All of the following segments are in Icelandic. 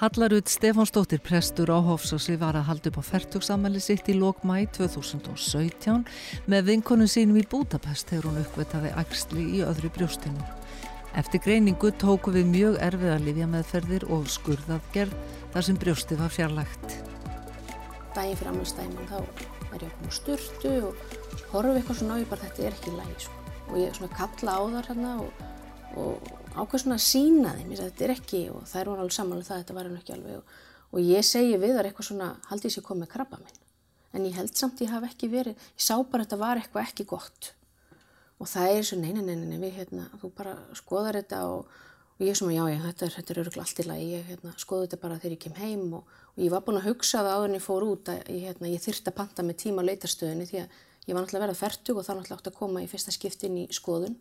Hallarud Stefánsdóttir prestur á Hofsósi var að halda upp á færtugsamæli sitt í lok mæ 2017 með vinkonu sínum í Budapest þegar hún uppvitaði axli í öðru brjóstinu. Eftir greiningu tóku við mjög erfiða livjameðferðir og skurðaðgerð þar sem brjóstið var fjarlægt. Dægin fyrir ammælstægin þá var ég að koma sturtu og horfa eitthvað svona á ég bara þetta er ekki lægi sko. og ég svona kalla á þar hérna og, og ákveð svona að sína þeim, ég sagði þetta er ekki og þær voru alveg saman um það, þetta var hann ekki alveg og, og ég segi við þar eitthvað svona haldi ég sé komið krabba minn en ég held samt ég hafi ekki verið, ég sá bara þetta var eitthvað ekki gott. Og það er svo neina neina neina við hérna, þú bara skoðar þetta og, og ég er svona já já þetta er, þetta er öruglega allt í lagi, ég hérna, skoðu þetta bara þegar ég kem heim. Og, og ég var búin að hugsa það áður en ég fór út að ég, hérna, ég þyrta að panta með tíma á leitarstöðinni því að ég var náttúrulega verið að fertug og þá náttúrulega átt að koma í fyrsta skiptin í skoðun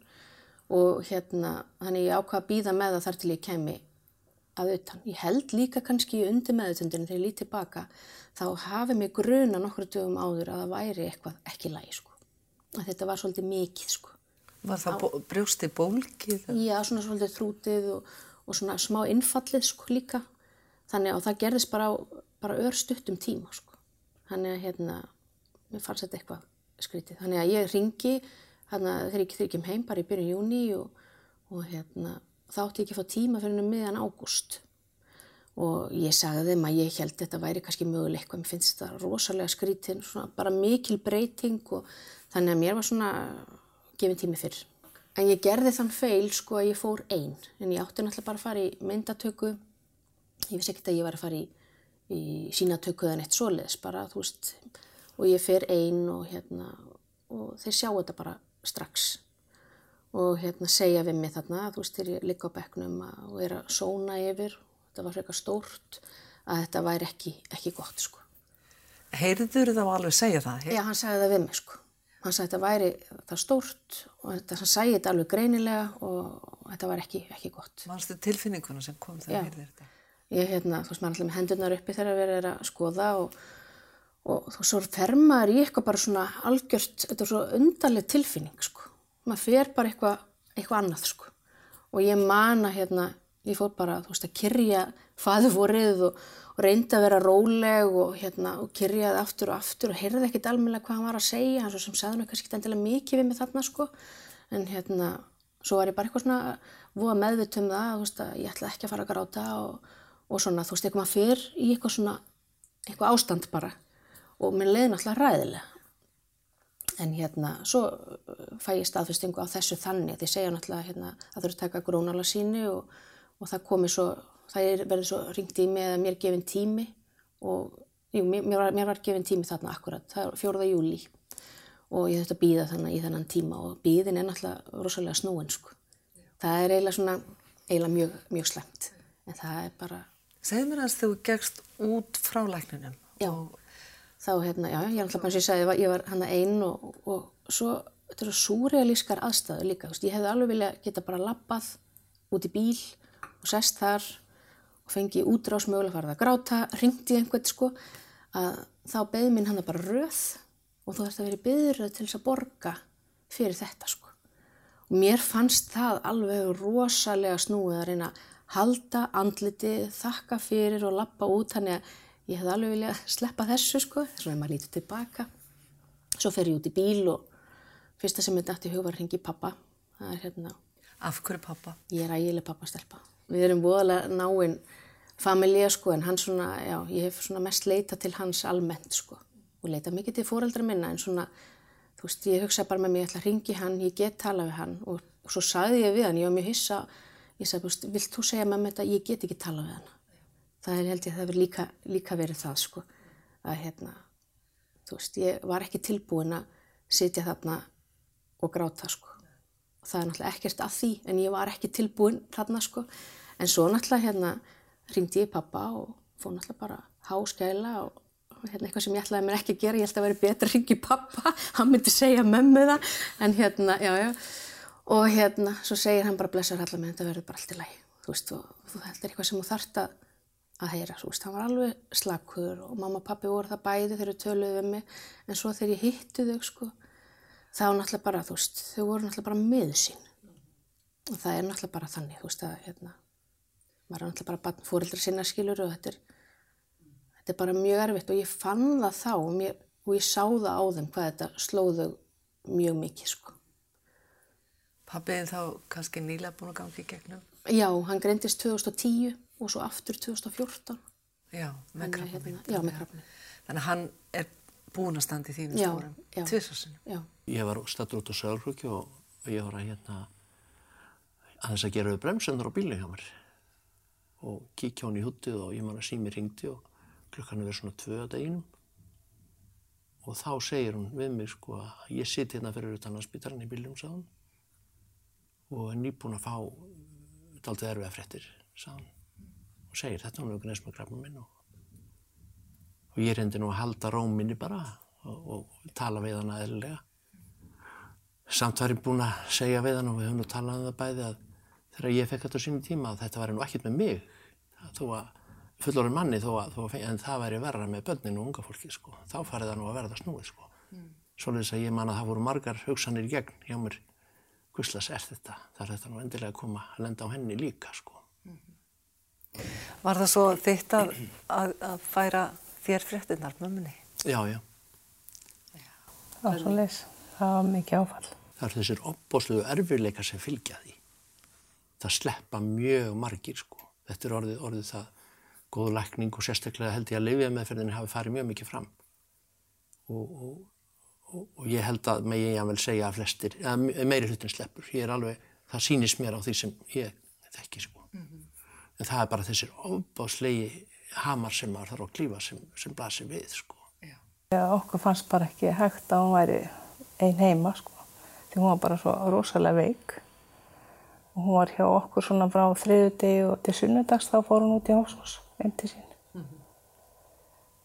og hérna þannig ég ákvaða að býða með það þar til ég kemi að utan. Ég held líka kannski undir meðutundinu þegar ég lít tilbaka þá hafi mig gruna nokkru dögum áður að það væri eitthvað ekki lægi sko. Að þetta var svolítið mikið sko. Var það Á, brjósti bólkið? Já, svona svolítið þrútið og, og svona smá innfallið sko líka. Þannig að það gerðist bara, bara örstutt um tíma sko. Þannig að hérna, mér fannst þetta eitthvað skritið. Þannig að ég ringi hérna þegar ég þurfti heim bara í byrjun júni og, og hérna þátti ég ekki að fá tíma fyrir um miðan ágúst. Og ég sagði þeim að ég held þetta væri kannski möguleik og mér finnst þetta rosalega skrítin, svona bara mikil breyting og þannig að mér var svona gefin tími fyrr. En ég gerði þann feil sko að ég fór einn, en ég átti náttúrulega bara að fara í myndatöku, ég vissi ekkert að ég var að fara í, í sínatöku eða neitt soliðis bara, þú veist, og ég fer einn og hérna, og þeir sjá þetta bara strax og hérna segja við mig þarna, þú veist, þegar ég ligga á bekknum og er að sóna yfir, þetta var frekar stórt, að þetta væri ekki, ekki gott, sko. Heyrður þá alveg segja það? Heyr? Já, hann sagði það við mig, sko. Hann sagði þetta væri það stórt og þetta, hann sagði þetta alveg greinilega og þetta var ekki, ekki gott. Mannstu tilfinninguna sem kom þegar heyrður þetta? Ég, hérna, þú veist, maður alltaf með hendurnar uppi þegar við erum að skoða og og þú svo fermaður í eitthvað bara svona algjört, þetta er svo undarleg tilfinning sko, maður fer bara eitthvað eitthvað annað sko. Og ég mana hérna, ég fór bara þú veist að kyrja faðuvorið og, og reyndi að vera róleg og hérna og kyrjaði aftur og aftur og heyrði ekkit almennilega hvað hann var að segja. Hann svo sem sagði hann kannski endilega mikið við mig þarna sko. En hérna svo var ég bara eitthvað svona voða meðvitum það þú veist að ég ætla ekki að fara að gráta og, og svona þú veist eitthvað maður fer í eitthvað svona eitthvað ástand bara og mér leiði náttúrulega ræðilega. En hérna, svo uh, fæ ég staðfestingu á þessu þannig ég segja náttúrulega hérna, að það eru að taka grónala síni og, og það komi svo, það verður svo ringt í mig eða mér gefin tími og jú, mér, var, mér var gefin tími þarna akkurat, það er fjóruða júli og ég þurfti að býða þannig í þennan tíma og býðin er náttúrulega rosalega snúin sko. Það er eiginlega svona, eiginlega mjög, mjög slemt, en það er bara... Segð mér að þú gegst út frá lækninum og þá hérna, já, ég er alltaf bara sem ég sagði, ég var hann einn og, og svo, þetta er svo súrealískar aðstæðu líka, ég hefði alveg vilja geta bara lappað út í bíl og sest þar og fengi útrás mögulega farið að gráta, ringti einhvern sko, að þá beði mín hann bara röð og þú þarfst að vera byður til þess að borga fyrir þetta sko. Og mér fannst það alveg rosalega snúið að reyna að halda andliti, þakka fyrir og lappa út, þannig að ég hef alveg viljað sleppa þessu sko, svo er maður lítið tilbaka. Svo fer ég út í bíl og fyrsta sem ég dætti hug var að ringi pappa. Það er hérna... Af hverju pappa? Ég er ægileg pappastelpa. Við erum voðalega náinn familja sko en hann svona, já, ég hef svona mest leita til hans almennt sko. Og leita mikið til fóreldra minna en svona, þú veist, ég hugsa bara með mig, ég ætla að ringi hann, ég get tala við hann og, og svo sagði ég við hann, ég var mjög hissa, ég sagði, vilt þú segja með mig þetta, ég get ekki tala við hann það er held ég að það verður líka, líka verið það sko að hérna þú veist ég var ekki tilbúin að sitja þarna og gráta sko. Og það er náttúrulega ekkert að því en ég var ekki tilbúin þarna sko. En svo náttúrulega hérna ringdi ég pappa og fóð náttúrulega bara háskæla og hérna eitthvað sem ég ætlaði mér ekki að gera. Ég held að vera betra að ringi pappa hann myndi segja mömmu það. En hérna já já. Og hérna svo segir hann bara blessar allar með þetta verður bara allt í læg þú veist og þú heldur eitthvað sem þú þart að að heyra, þú veist, hann var alveg slakkur og mamma og pappi voru það bæði þegar þau töluði við mig, en svo þegar ég hitti þau, sko, þá náttúrulega bara, þú veist, þau voru náttúrulega bara með sín og það er náttúrulega bara þannig, þú veist, að, hérna, maður er náttúrulega bara barn fóreldra sinna skilur og þetta er, þetta er bara mjög erfitt og ég fann það þá og, mér, og ég sá það á þeim hvað þetta slóðu mjög mikið sko. Pappið þá kannski nýlega búin að gangi í gegnum? Já, hann greindist 2010 og svo aftur 2014. Já, með krabba hérna, já, með krabba Þannig að hann er búin að standa í þínu spórum tviðsarsinu. Ég var stættur út á Söðalkrukki og ég var að hérna að þess að gera við bremsendur á bílinn hjá mér. Og kíkja hann í húttið og ég man að sími ringdi og klukkan er verið svona tvö að deginum. Og þá segir hún við mig sko að ég sitt hérna fyrir utan að spítarinn í bílum sáðan og er nýbúin að fá daldið erfið að frettir sáðan og segir þetta hún hefur neist með grafnum minn og, og ég reyndi nú að halda róminni bara og, og tala við hann aðeinslega samt var ég búin að segja við hann og við höfum nú talað um það bæði að þegar ég fekk þetta á sínum tíma að þetta var nú ekkert með mig þó að fullorinn manni þó að, þó að en það væri verra með börninu og unga fólki sko. þá farið það nú að verða snúið sko. mm. Svolítið að ég man að það voru margar hugsanir gegn hjá mér Guðslas er þetta, það er þetta nú endilega að koma að lenda á henni líka sko. Var það svo þitt að, að, að færa þér fréttinnar mömmunni? Já, já. Það var svo leys, það var mikið áfall. Það er þessir opbósluðu erfirleika sem fylgja því. Það sleppa mjög margir sko. Þetta er orðið, orðið það góð lækning og sérstaklega held ég að lifið meðferðin hafi farið mjög mikið fram og, og, og, og ég held að með ég að vel segja að flestir, að meiri hlutin sleppur, ég er alveg, það sýnist mér á því sem ég þekki sko. Mm -hmm. En það er bara þessir ofbáslegi hamar sem maður þarf að klífa sem, sem blasir við sko. Já, okkur fannst bara ekki hægt að hún væri einn heima sko, því hún var bara svo rosalega veik og hún var hjá okkur svona frá þriðu degi og til sunnudags þá fór hún út í Hósfors heim til sín. Mm -hmm.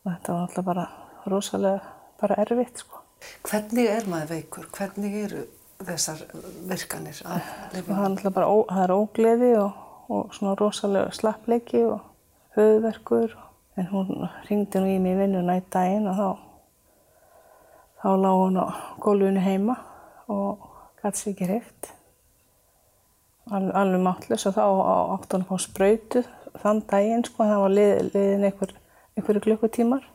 Og þetta var alltaf bara rosalega bara erfitt sko. Hvernig er maður veikur? Hvernig eru þessar virkanir að lifa? Það er alltaf bara, ó, það er ógleði og, og svona rosalega slappleiki og höfðverkur. En hún ringdi nú í mig vinnuna í daginn og þá, þá lág hún á gólfinu heima og gæti sér ekki hreift. Al, alveg mátlus og þá átti hún að fá spröytu þann daginn sko, það var lið, liðin einhver, einhverju klukkutímar.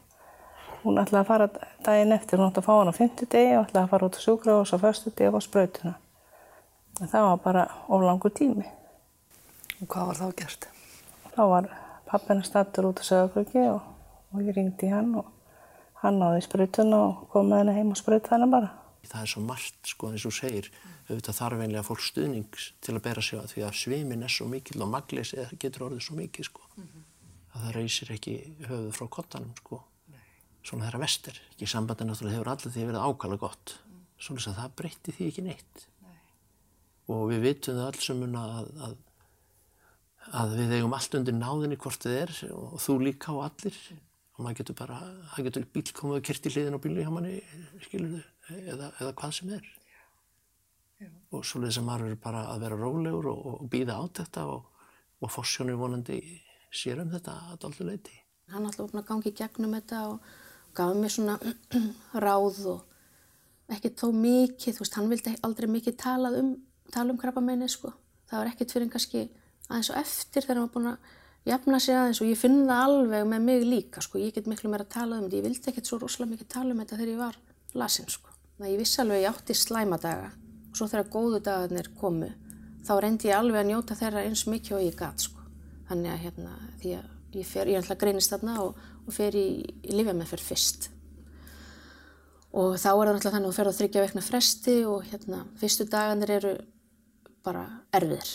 Hún ætlaði að fara daginn eftir, hún ætlaði að fá hann á fymtu degi og ætlaði að fara út á sjúkrahús á förstu degi og fá sprautuna. En það var bara oflangur tími. Og hvað var þá gert? Þá var pappina stattur út á sögurkröki og, og ég ringdi hann og hann náði sprautuna og kom með henni heim og sprauti henni bara. Það er svo margt sko eins og segir auðvitað þarf einlega fólk stuðnings til að bera sig á því að svimin er svo mikil og magleysi getur orðið svo mikið sko mm -hmm. að það reysir ekki höfuð frá kottanum sko Nei. svona þeirra vestir ekki sambandi náttúrulega hefur allir því verið ákala gott mm. svona þess að það breytti því ekki neitt Nei. og við vitum það alls um að, að að við eigum allt undir náðinni hvort þið er og þú líka og allir og maður getur bara, það getur bíl komið að kyrti hliðin á bílu hjá manni skilur þau, eða, eða hvað sem er og svolítið sem maður er bara að vera rólegur og, og býða át þetta og, og fossjónir vonandi sér um þetta að doldu leiti. Hann alltaf opnaði gangi gegnum þetta og gaf mér svona ráð og ekki þó mikið, þú veist, hann vildi aldrei mikið tala um, tala um krabbameini sko. Það var ekkert fyrir kannski aðeins og eftir þegar var búin að jafna sig aðeins og ég finn það alveg með mig líka sko. Ég get miklu meira að tala um þetta, ég vildi ekkert svo rosalega mikið tala um þetta þegar ég var lasin sko. Það ég vissi alveg ég átti slæmadaga og svo þegar góðu dagarnir komu þá reyndi ég alveg að njóta þeirra eins mikið og ég gæt sko. Þannig að hérna því að ég fer, ég ætla að greinist þarna og, og fer í, í lifja með fyrir fyrst. Og þá er það náttúrulega þannig að þú fer á þryggja vekna fresti og hérna fyrstu dagarnir eru bara erfiðir.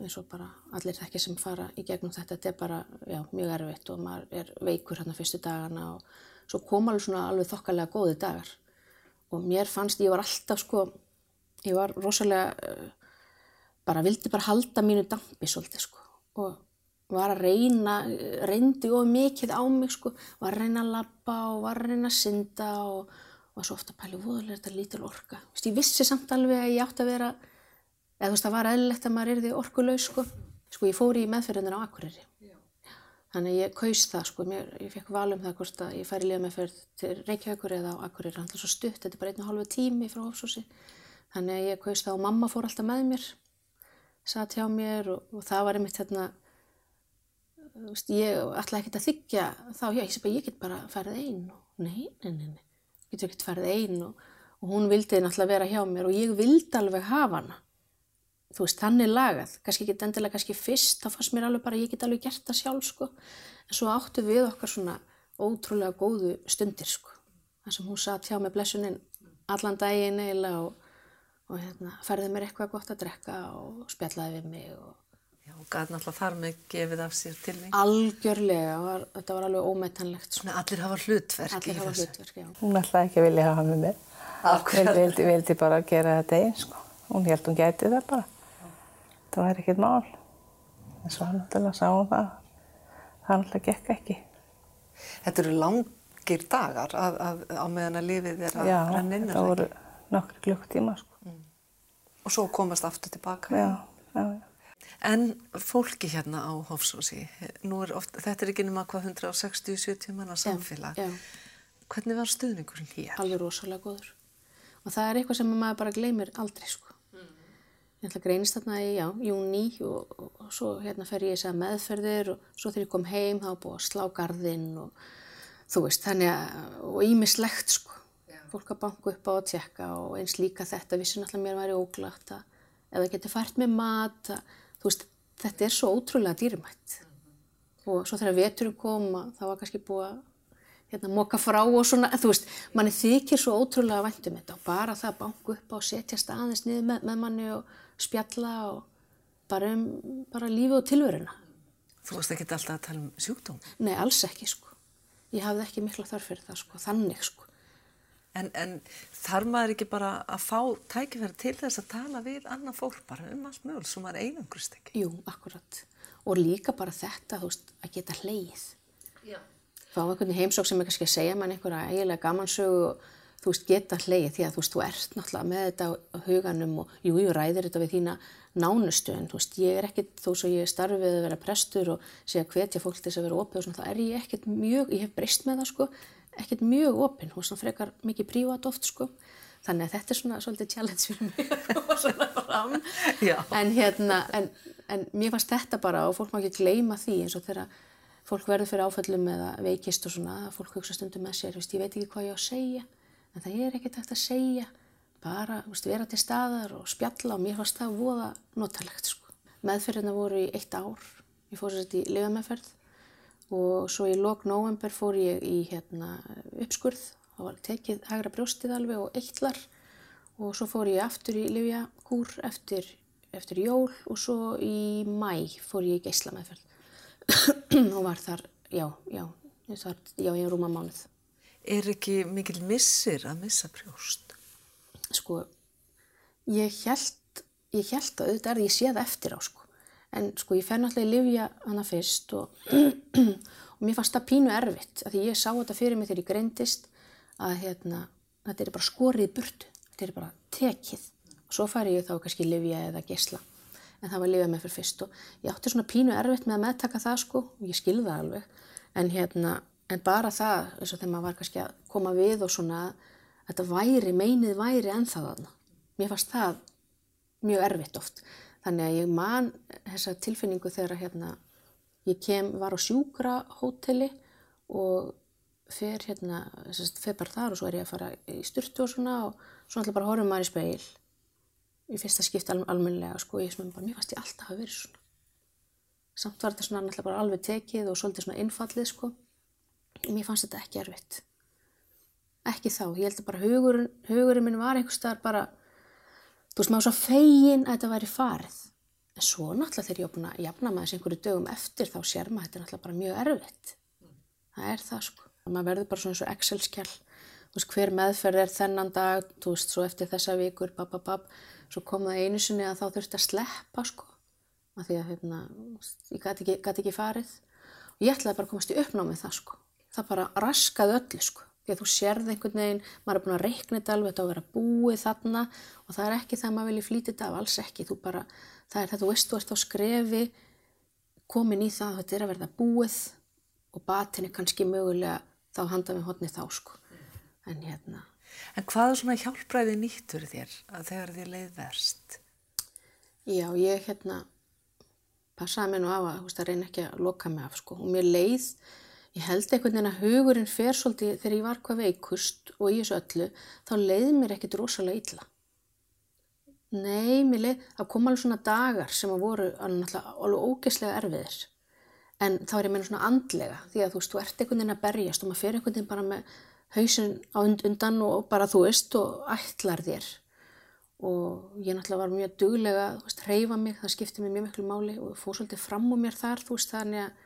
Eins og bara allir þekkir sem fara í gegnum þetta, þetta er bara já, mjög erfitt og maður er veikur hérna fyrstu dagana og svo koma alveg svona alveg þokkalega góði dagar og mér fannst, ég var alltaf sko, ég var rosalega, uh, bara vildi bara halda mínu dampi svolítið sko og var að reyna, reyndi of mikið á mig sko, var að reyna að lappa og var að reyna að synda og var svo ofta að pæla, voðalega er þetta lítil orka. Vist, ég vissi samt alveg að ég átti að vera, eða þú veist það var eðlilegt að maður erði orkulegs sko, sko ég fór í meðferðinu á Akureyri. Þannig ég kaus það sko, mér, ég fekk val um það hvort að ég færi líða með fyrir til Reykjavíkur eða á Akkurir, hann er svo stutt, þetta er bara einu hálfu tími frá Hófsósi. Þannig ég kaus það og mamma fór alltaf með mér satt hjá mér og, og það var einmitt hérna, þú veist, ég ætla ekkert að þykja þá, já, ég sé bara, ég get bara farið einn og nei, nei, nei, nei, getur ekkert farið einn og, og hún vildi náttúrulega vera hjá mér og ég vildi alveg hafa hana. Þú veist, þannig lagað, kannski ekki endilega kannski fyrst, þá fannst mér alveg bara, ég get alveg gert það sjálf, sko. En svo áttu við okkar svona ótrúlega góðu stundir, sko. Það sem hún satt hjá með blessuninn allan daginn eiginlega og, og hérna, færði mér eitthvað gott að drekka og spjallaði við mig og Já, og gæti náttúrulega þar með gefið af sér til því. algjörlega, var, þetta var alveg ómetanlegt, sko. Svona allir hafa hlutverk Allir í hafa þessu. hlutverk, já. Hún ætlaði ekki að vilja hafa með mér. Vildi, vildi bara gera þetta einn, sko. Hún held hún gæti það bara. Það væri ekkert mál. En svo náttúrulega sá hún það. Það náttúrulega gekk ekki. Þetta eru langir dagar að, að, á meðan að lífið er að Já, renna inn. er það það voru nokkru klukktíma, sko. Og svo komast aftur tilbaka. Já, já, já. En fólki hérna á Hofsósi, nú er oft, þetta er ekki nema hvað 160-70 manna samfélag. Já, Hvernig var stuðningurinn hér? alveg rosalega góður. Og það er eitthvað sem maður bara gleymir aldrei, sko. Ég ætla að greinist þarna í, já, júni og, og, og svo hérna fer ég í þess að meðferðir og svo þegar ég kom heim þá búið að slá garðinn og þú veist, þannig að, og ímislegt, sko. Fólk að banka upp á að tjekka og eins líka þetta, vissi náttúrulega mér væri óglagt að eða geti fært með mat, að, þú veist, þetta er svo ótrúlega dýrmætt. Og svo þegar veturinn kom, að þá var kannski búið að hérna, moka frá og svona, þú veist, manni þykir svo ótrúlega væntum þetta og bara það að banka upp á og setja staðins niður með, með manni og spjalla og bara um bara lífi og tilveruna. Þú varst ekki alltaf að tala um sjúkdóm. Nei, alls ekki, sko. Ég hafði ekki mikla þörf fyrir það, sko, þannig, sko. En, en þarf maður ekki bara að fá tækifæri til þess að tala við annað fólk bara um allt mögul sem maður einangrist ekki? Jú, akkurat. Og líka bara þetta, þú veist, að geta hleyið. Já. Fá einhvern heimsók sem er kannski að segja mann einhverja eiginlega gamansögu og þú veist, geta hleyið því að þú veist, þú ert náttúrulega með þetta huganum og jú, jú, ræðir þetta við þína nánustu en þú veist, ég er ekkit, þó svo ég starfi við að vera prestur og sé að hvetja fólk til þess að vera opið og svona, þá er ég ekkit mjög, ég hef breyst með það, sko, ekkit mjög opinn og svona frekar mikið prívat oft, sko. Þannig að þetta er svona svolítið challenge fyrir mig að koma svona fram. En hérna, en, en mér fannst þetta bara og fólk má ekki gleyma því eins og þegar fólk verður fyrir áföllum eða veikist og svona, fólk hugsa stundum með sér, veist, ég veit ekki hvað ég á að segja, en það er ekkert hægt að segja, bara veist, vera til staðar og spjalla og mér fannst það voða notalegt. Sko. Meðferðina voru í eitt ár, ég fór sér í lifameðferð og svo í lok november fór ég í hérna, uppskurð, það var tekið hægra brjóstið alveg og eitlar og svo fór ég aftur í lifjakúr eftir, eftir jól og svo í mæ fór ég í geislameðferð og var þar, já, já, var, já, ég rúma mánuð. Er ekki mikil missir að missa brjóst? Sko, ég held, ég held að auðvitað er ég sé það eftir á, sko. En sko, ég fer náttúrulega í livja hana fyrst og, og mér fannst það pínu erfitt, af því ég sá þetta fyrir mig þegar ég greindist að hérna, þetta er bara skorið burtu, þetta er bara tekið. Og svo fær ég þá kannski livja eða gesla en það var lifað með fyrir fyrst og ég átti svona pínu erfitt með að meðtaka það sko og ég skilði það alveg en hérna, en bara það eins og þegar maður var kannski að koma við og svona þetta væri, meinið væri ennþá þarna. Mér fannst það mjög erfitt oft. Þannig að ég man þessa tilfinningu þegar hérna ég kem, var á sjúkra hóteli og fer hérna, að fer bara þar og svo er ég að fara í styrtu og svona og svo ætla bara að horfa maður í speil í fyrsta skipti al almennilega sko, ég sem bara, mér fannst ég alltaf að vera svona. Samt var þetta svona náttúrulega bara alveg tekið og svolítið svona innfallið sko. Mér fannst þetta ekki erfitt. Ekki þá, ég held að bara hugurinn, hugurinn minn var einhvers staðar bara, þú veist maður svo fegin að þetta væri farið. En svo náttúrulega þegar ég að jafna maður einhverju dögum eftir þá sér maður þetta náttúrulega bara mjög erfitt. Það er það sko. Maður verður bara svona eins og Excel-skjall. Þú veist, hver meðferð er þennan dag, þú veist, svo eftir þessa vikur, bab, bab, bab. Svo kom það einu sinni að þá þurfti að sleppa, sko. Af því að, hérna, ég gæti ekki, ekki farið. Og ég ætlaði bara að komast í uppnámið það, sko. Það bara raskaði öllu, sko. Því að þú sérði einhvern veginn, maður er búin að reikna þetta alveg, þetta á að vera búið þarna og það er ekki það að maður vilja flýta þetta af, alls ekki. Þú bara, það er þetta, þú veist, þú ert á skrefi, komin í það að þetta er að verða búið og batinni kannski mögulega þá handa með hodni þá, sko. En hérna, En hvað er svona hjálpræði nýttur þér að þegar þér leið verst? Já, ég hérna passaði mér nú af að, þú veist, að reyna ekki að loka mig af, sko. Og mér leið, ég held einhvern veginn að hugurinn fer svolítið þegar ég var hvað veikust og í þessu öllu, þá leið mér ekkit rosalega illa. Nei, mér leið, það kom alveg svona dagar sem að voru alveg, ógeðslega erfiðir. En þá er ég meina svona andlega, því að þú veist, þú ert einhvern veginn að berjast og maður fer einhvern veginn bara með hausin á undan og bara þú veist og ætlar þér og ég náttúrulega var mjög duglega að hreyfa mig, það skipti mér mjög miklu máli og fóð svolítið fram úr mér þar þú veist þannig að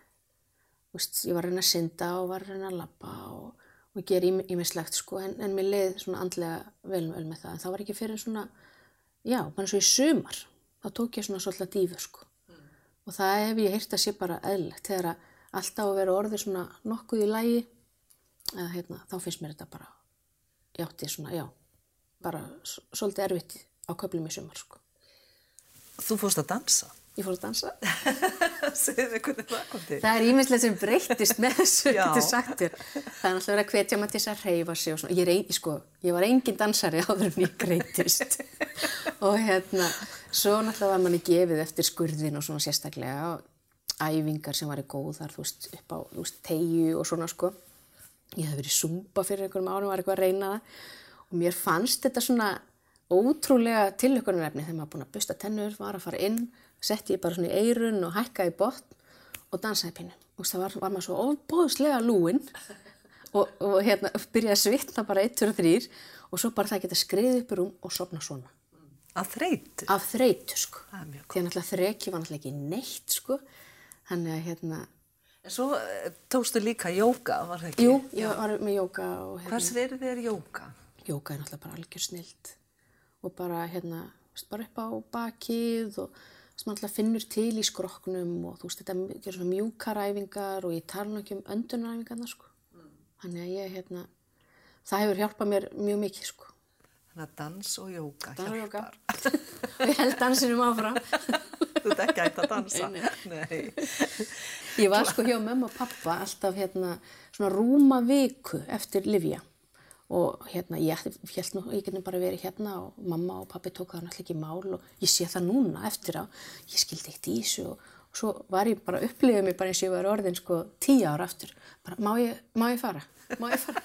veist, ég var að reyna að synda og var að reyna að lappa og, og gera ímislegt sko en, en mér leið svona andlega vel, vel með það en það var ekki fyrir svona já, bara svo í sumar þá tók ég svona svolítið dífu sko mm. og það hef ég heyrt að sé bara eðlegt þegar að alltaf að vera orðið svona nokkuð í lægi eða hérna, þá finnst mér þetta bara játti svona, já bara svolítið erfitt á köflum í sumar sko. Þú fórst að dansa? Ég fór að dansa. Segðu mig hvernig það kom til. Það er ímyndilegt sem breytist með þessu, þetta sagt þér. Það er náttúrulega verið að hvetja maður til þess að reyfa sig og svona. Ég, ein, sko, ég var engin dansari áður en ég greytist. og hérna, svo náttúrulega var manni gefið eftir skurðin og svona sérstaklega og æfingar sem var í góðar, þú veist, upp á, veist, tegju og svona sko. Ég hef verið sumba fyrir einhverjum árum, var eitthvað að reyna það og mér fannst þetta svona ótrúlega tilökunarefni þegar maður búin að busta tennur, var að fara inn, setti ég bara svona í eirun og hækka í botn og dansaði pínu. Og það var, var maður svo óbóðslega lúin og, og hérna byrjaði að svitna bara 1, 2 og 3 og svo bara það geta skriðið upp í rúm og sopna svona. Af þreytu? Af þreytu sko. Því að náttúrulega þreki var náttúrulega ekki neitt sko. Þannig að hérna En svo eh, tókstu líka jóka, var það ekki? Jú, ég var með jóka og hérna. Hvers verið þér jóka? Jóka er náttúrulega bara algjör snild og bara hérna, bara upp á bakið og sem alltaf finnur til í skroknum og þú veist þetta gerur svona mjúkaræfingar og ég tala ekki um öndunaræfingarna sko. Mm. Þannig að ég hérna, það hefur hjálpað mér mjög mikið sko. Þannig að dans og jóka dans hjálpar. og ég held dansinum áfram. Þú ert ekki ætti að dansa. Nei, nei. Ég var sko hjá mamma og pappa alltaf hérna svona rúma viku eftir Livja og hérna ég held nú, ég geti bara verið hérna og mamma og pappi tók það náttúrulega ekki mál og ég sé það núna eftir á. Ég skildi eitt í þessu og, og svo var ég bara upplifið mér bara eins og ég var orðin sko tíu ára aftur. Bara má ég, má ég fara? Má ég fara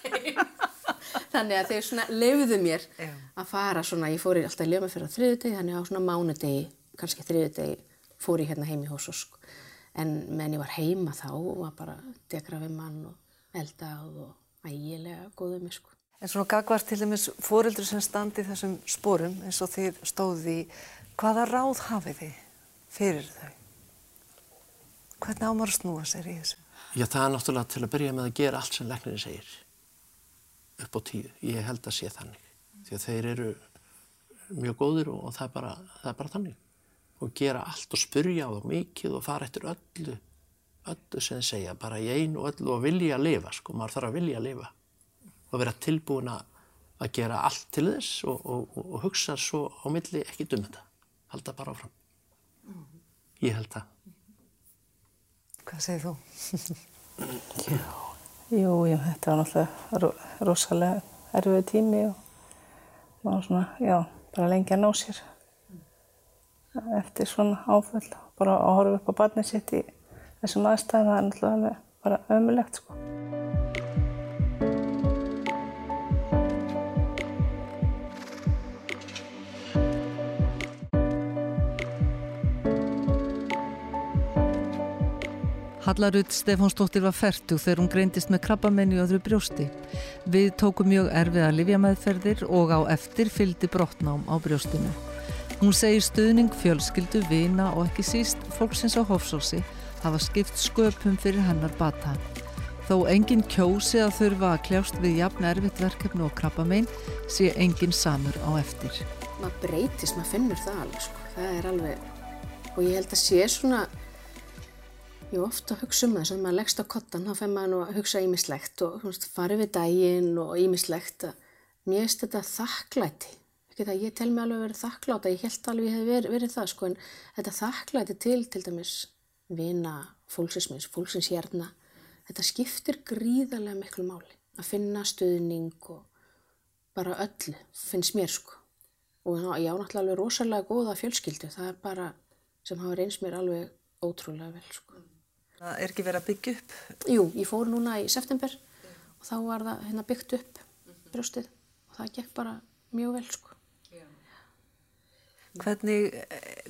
þannig að þeir svona lefðu mér Já. að fara svona, ég fór í alltaf lefum fyrir á þriðudegi þannig á svona mánudegi kannski þriðudegi fór ég hérna heim í hos sko. en meðan ég var heima þá var bara degra við mann og eldað og ægilega góðið mér sko En svona gagvar til dæmis fóreldur sem standi þessum sporum eins og þið stóði í, hvaða ráð hafið þið fyrir þau? Hvernig ámar snúa sér í þessu? Já, það er náttúrulega til að byrja með að gera allt sem leknirinn segir upp á tíu. Ég held að sé þannig. Því að þeir eru mjög góðir og, það, er bara, það er bara þannig. Og gera allt og spurja á það mikið og fara eftir öllu, öllu sem segja, bara í einu og öllu og vilja að lifa, sko. Maður þarf að vilja að lifa og vera tilbúin að gera allt til þess og, og, og hugsa svo á milli ekki um þetta. Halda bara áfram. Ég held það. Hvað segir þú? já, jú, já, þetta var náttúrulega rosalega erfið tími og maður svona, já, bara lengi að ná sér eftir svona áföll. Bara að horfa upp á barnið sitt í þessum aðstæðum, það er náttúrulega bara ömulegt, sko. Hallarud Stefánsdóttir var færtug þegar hún greindist með krabbamenni og öðru brjósti. Við tókum mjög erfiða livjameðferðir og á eftir fylgdi brottnám á brjóstinu. Hún segir stuðning, fjölskyldu, vina og ekki síst fólksins á Hofsósi hafa skipt sköpum fyrir hennar bata. Þó engin kjósi að þurfa að kljást við jafn erfitt verkefni og krabbamenn sé engin samur á eftir. Maður breytist, maður finnur það alveg sko. Það er alveg, og ég held að sé svona Er ofta hugsa um það, sem maður leggst á kottan, þá fær maður nú að hugsa ímislegt og farið við daginn og ímislegt. Mér finnst þetta þakklæti, ekki það, ég tel mig alveg að vera þakkláta, ég held alveg að ég hef verið, verið það, sko, en þetta þakklæti til, til dæmis, vina fólksins minns, fólksins hjarna, þetta skiptir gríðarlega miklu máli, að finna stuðning og bara öllu, finnst mér, sko. og ég á náttúrulega alveg rosalega góða fjölskyldu, það er bara sem hafa reynst mér alveg ótrúlega vel sko. Það er ekki verið að byggja upp? Jú, ég fór núna í september og þá var það hérna, byggt upp brjóstið og það gekk bara mjög vel sko. Hvernig,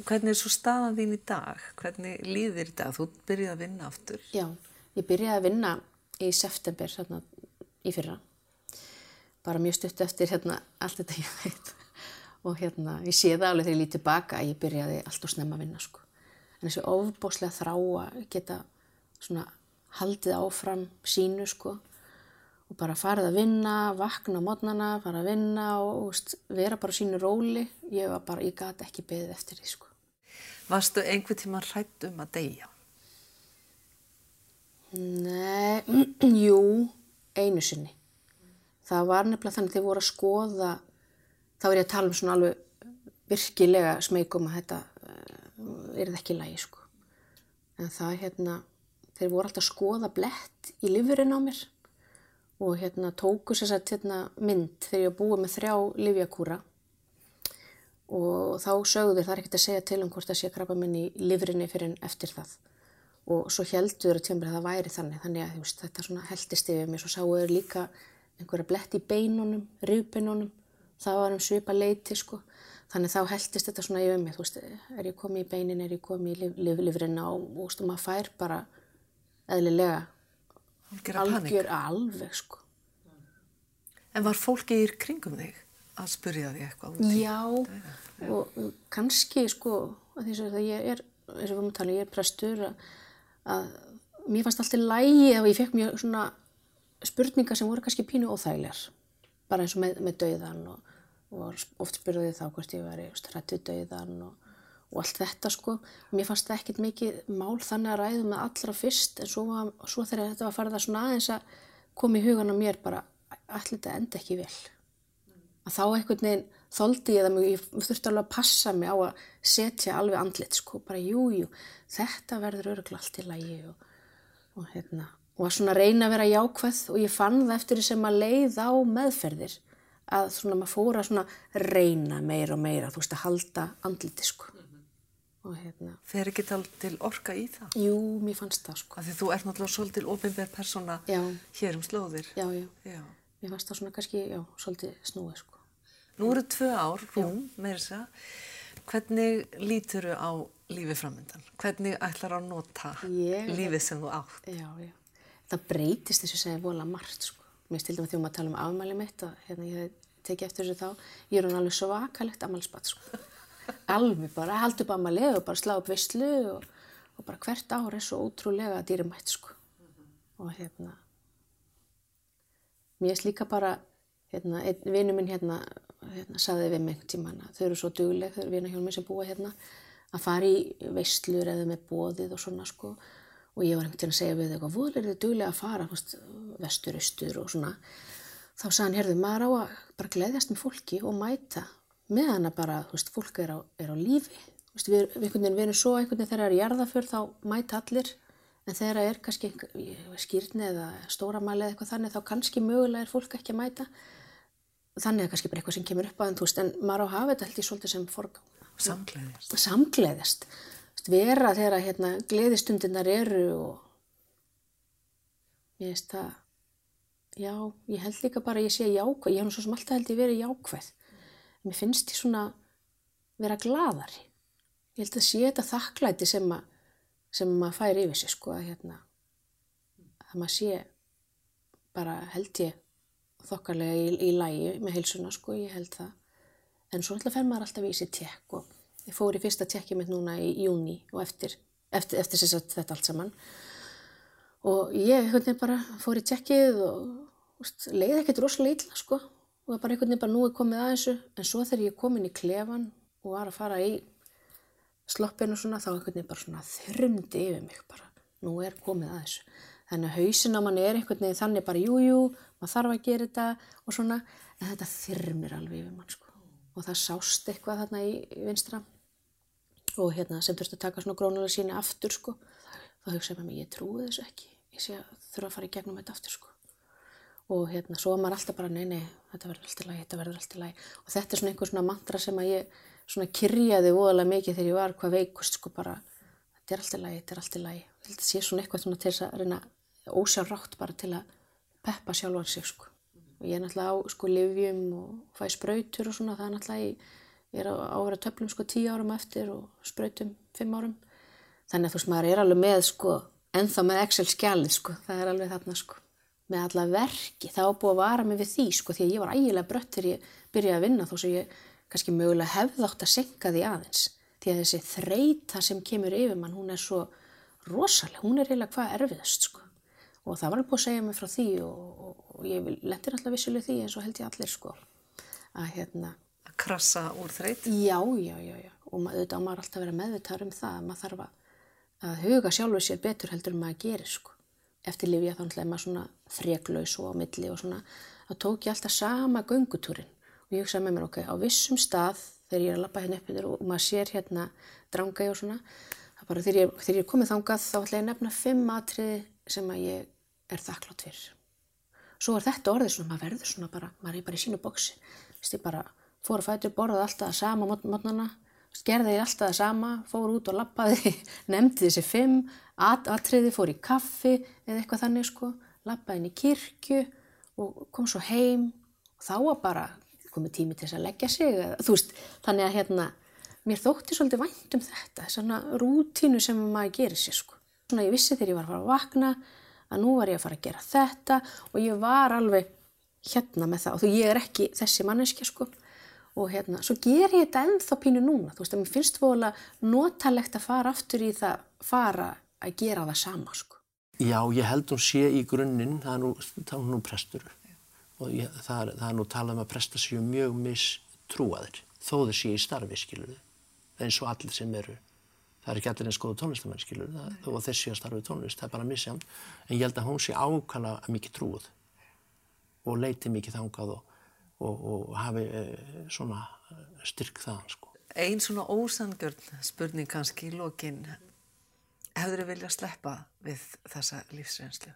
hvernig er svo staðan þín í dag? Hvernig líðir dag? Þú byrjaði að vinna aftur. Já, ég byrjaði að vinna í september hérna, í fyrra. Bara mjög stutt eftir hérna, allt þetta ég veit. Og hérna, ég sé það alveg þegar ég lítið baka að ég byrjaði allt og snemma að vinna sko. En þessi ofbóslega þrá að geta svona haldið áfram sínu sko og bara farið að vinna, vakna á mótnana, fara að vinna og veist, vera bara sínu róli. Ég var bara, ég gæti ekki beðið eftir því sko. Varstu einhver tíma hrætt um að deyja? Nei, jú, einu sinni. Það var nefnilega þannig að þið voru að skoða, þá er ég að tala um svona alveg virkilega smegum að þetta er það ekki lægi sko. En það hérna, þeir voru alltaf að skoða blett í livurinn á mér og hérna tóku sér sætt hérna mynd þegar ég var búið með þrjá livjakúra og þá sögðu þeir það er ekkert að segja til um hvort það sé krabba minn í livrinni fyrir en eftir það. Og svo heldur tjömbri að það væri þannig þannig að veist, þetta heldist yfir mér. Svo sáu þeir líka einhverja blett í beinunum, rjúbeinunum það var um svipa leiti sko. Þannig þá heldist þetta svona yfir mig þú veist, er ég komið í beinin, er ég komið í liv, liv, livrinna og þú veist, maður fær bara eðlilega. Algjör alveg sko. En var fólki í kringum þig að spurja þig eitthvað? Já, og kannski sko, því að ég er, eins og við erum að tala, ég er prestur að, að mér fannst alltaf lægi ef ég fekk mjög svona spurningar sem voru kannski pínu óþægilegar, bara eins og með, með dauðan og, og oft spurði þá hvort ég væri hrættið dauðan og, og allt þetta sko. Mér fannst það ekkert mikið mál þannig að ræðu með allra fyrst en svo, var, svo þegar þetta var farið að svona aðeins að koma í hugan á mér bara allir þetta enda ekki vel. Að þá einhvern veginn þóldi ég það mjög, ég þurfti alveg að passa mig á að setja alveg andlit sko, bara jújú, jú, þetta verður öruglega allt í lagi og, og hérna, og að svona reyna að vera jákvæð og ég fann það eftir því sem að leið á meðferðir að svona maður fóra svona reyna meira og meira, þú veist að halda andliti sko. Og hérna. Fer ekki til orka í það? Jú, mér fannst það sko. Því þú ert náttúrulega svolítil ofinverð persóna já. hér um slóðir. Já, já. já. Mér fannst það svona kannski, já, svolítið snúið sko. Nú eru tvö ár, rúm, meira þess að. Hvernig lítur þú á lífið framöndan? Hvernig ætlar að nota ég, lífið sem þú átt? Já, já. Það breytist þess að segja vola margt sko. Mér stildi með því að tala um afmæli mitt og hérna ég teki eftir þessu þá. Ég er hún alveg svakalegt afmælisbatt sko. Alveg bara, haldi upp afmæli og bara slá upp veistlu og, og bara hvert ár er svo ótrúlega dýrimætt sko. Og hérna, mér er líka bara, hérna, einn vinnu minn hérna, hérna saði við mig tíman að þau eru svo dugleg, þau eru vinahjónum sem búa hérna, að fara í veistlur eða með bóðið og svona sko. Og ég var einhvern tíman að segja við þau eitthvað, voru eru þau dugleg að fara veist, vestur, austur og svona? Þá sagði hann, herðu, maður á að bara gleyðast með fólki og mæta meðan að bara, þú veist, fólk er á, er á lífi. Veist, við, við, við erum svo einhvern veginn þegar það er jarðaför þá mæta allir. En þegar það er kannski skýrni eða stóramæli eða eitthvað þannig þá kannski mögulega er fólk ekki að mæta. Þannig að kannski bara eitthvað sem kemur upp aðeins en maður á að hafa þetta held ég svolítið sem forgang. Samgleðist Samgleðist vera þegar hérna, gleðistundinar eru og ég veist að já, ég held líka bara að ég sé jákvæð. Ég hef nú svo sem alltaf held ég verið jákvæð mér finnst ég svona vera gladari ég held að sé þetta þakklæti sem að sem maður fær yfir sig sko að hérna að maður sé bara held ég þokkarlega í, í lægi með heilsuna sko, ég held það. En svo alltaf fer maður alltaf í þessi tekk og ég fór í fyrsta tekkið mitt núna í júni og eftir, eftir, eftir að þetta allt saman. Og ég veginn bara fór í tekkið og úst, leiði ekkert rosalega illa sko og bara einhvern veginn bara nú er komið að þessu en svo þegar ég kom inn í klefan og var að fara í sloppinu svona þá einhvern veginn bara svona þrumdi yfir mig bara, nú er komið að þessu. Þannig að hausin á mann er einhvern veginn þannig bara jújú, jú, maður þarf að gera þetta og svona, en þetta þyrmir alveg yfir mann sko. Og það sást eitthvað þarna í, í vinstra og hérna sem þurfti að taka svona grónulega síni aftur sko, þá hugsaði maður ég trúi þessu ekki, ég sé að þurfa að fara í gegnum þetta aftur sko. og hérna, svo var maður alltaf bara, nei, nei, þetta verður alltaf lægi, þetta verður alltaf lægi og þetta er svona einhver svona mantra sem að ég svona kyrjaði voðalega mikið þegar ég var hvað veikust, sko bara þetta er alltaf lægi, þetta er alltaf lægi þetta sé svona eitthvað svona til þess að reyna ósjálfrátt bara til að peppa sjálfan sig, sko. Og ég er náttúrulega á, sko, livjum og fæ spröytur og svona, það er náttúrulega ég, ég er á að vera töflum, sko, tíu árum eftir og spröytum fimm árum. Þannig að þú veist, maður er alveg með, sko ennþá með Excel-skjalið, sko, það er alveg þarna, sko með alla verki, þá búið að vara mig við því sko því að ég var ægilega brött þegar ég byrjaði að vinna þó sem ég kannski mögulega hefði átt að senka því aðeins. Því að þessi þreita sem kemur yfir mann hún er svo rosalega, hún er eiginlega hvað erfiðast sko. Og það var alveg búið að segja mig frá því og, og, og ég lendir alltaf vissileg því eins og held ég allir sko að hérna að krasa úr þreit já, já, já, já. Og maður, auðvitað maður alltaf vera meðvitaður um það maður þarf að huga sjálfur sér betur heldur en maður gerir sko eftir lifja þá er maður svona þreklaus og á milli og svona, þá tók ég alltaf sama göngutúrin og ég hugsaði með mér, ok, á vissum stað þegar ég er að lappa hérna upp og maður sér hérna dranga ég og svona, bara þegar ég, þegar ég er komið þangað þá ætla ég að nefna fimm atriði sem að ég er þakklátt fyrir. Svo er þetta orðið svona, maður verður svona bara, maður er bara í sínu bóksi, þú veist ég bara fór að fætur borðað alltaf að sama mótnana, gerði ég alltaf það sama, fór út og lappaði, nefndi þessi fimm, atriði, fór í kaffi eða eitthvað þannig sko, lappaði inn í kirkju og kom svo heim. Og þá var bara komið tími til þess að leggja sig, eða, veist, þannig að hérna, mér þótti svolítið vænt um þetta, svona rútínu sem maður gerir sér sko. Svona ég vissi þegar ég var að fara að vakna að nú var ég að fara að gera þetta og ég var alveg hérna með það. Og þú ég er ekki þessi manneskja sko. Og hérna, svo ger ég þetta ennþá pínu núna, þú veist, að mér finnst vola notalegt að fara aftur í það, fara að gera það sama, sko. Já, ég held hún sé í grunninn, það er nú, það er nú prestur og ég, það, er, það er nú talað um að presta séu mjög mistrúaðir, þó þau séu í starfi, skilur þau, eins og allir sem eru, það er ekki allir eins góða tónlistamenn, skilur þau, þó að þessi að starfi tónlist, það er bara misjám, en ég held að hún sé ákala mikið trúið og leiti mikið þangað og og, og hafi eh, svona styrk það sko. Einn svona ósangjörn spurning kannski í lokin hefur þið viljað sleppa við þessa lífsreynslu?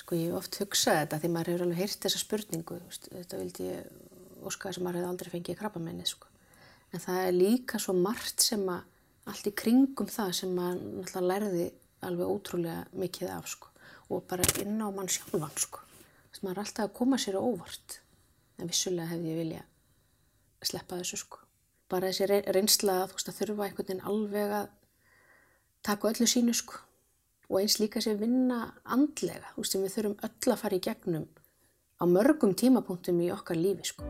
Sko ég oft hugsað þetta því maður hefur alveg heyrt þessa spurningu þetta vildi ég óska þess að maður hefði aldrei fengið krabba menni sko. en það er líka svo margt sem að allt í kringum það sem maður náttúrulega lærði alveg ótrúlega mikið af sko og bara inn á mann sjálfan sko sem maður er alltaf að koma sér á óvart en vissulega hefði ég vilja sleppa þessu sko bara þessi reynsla að að þurfa einhvern veginn alveg að taka öllu sínu sko. Og eins líka sér vinna andlega sem við þurfum öll að fara í gegnum á mörgum tímapunktum í okkar lífi sko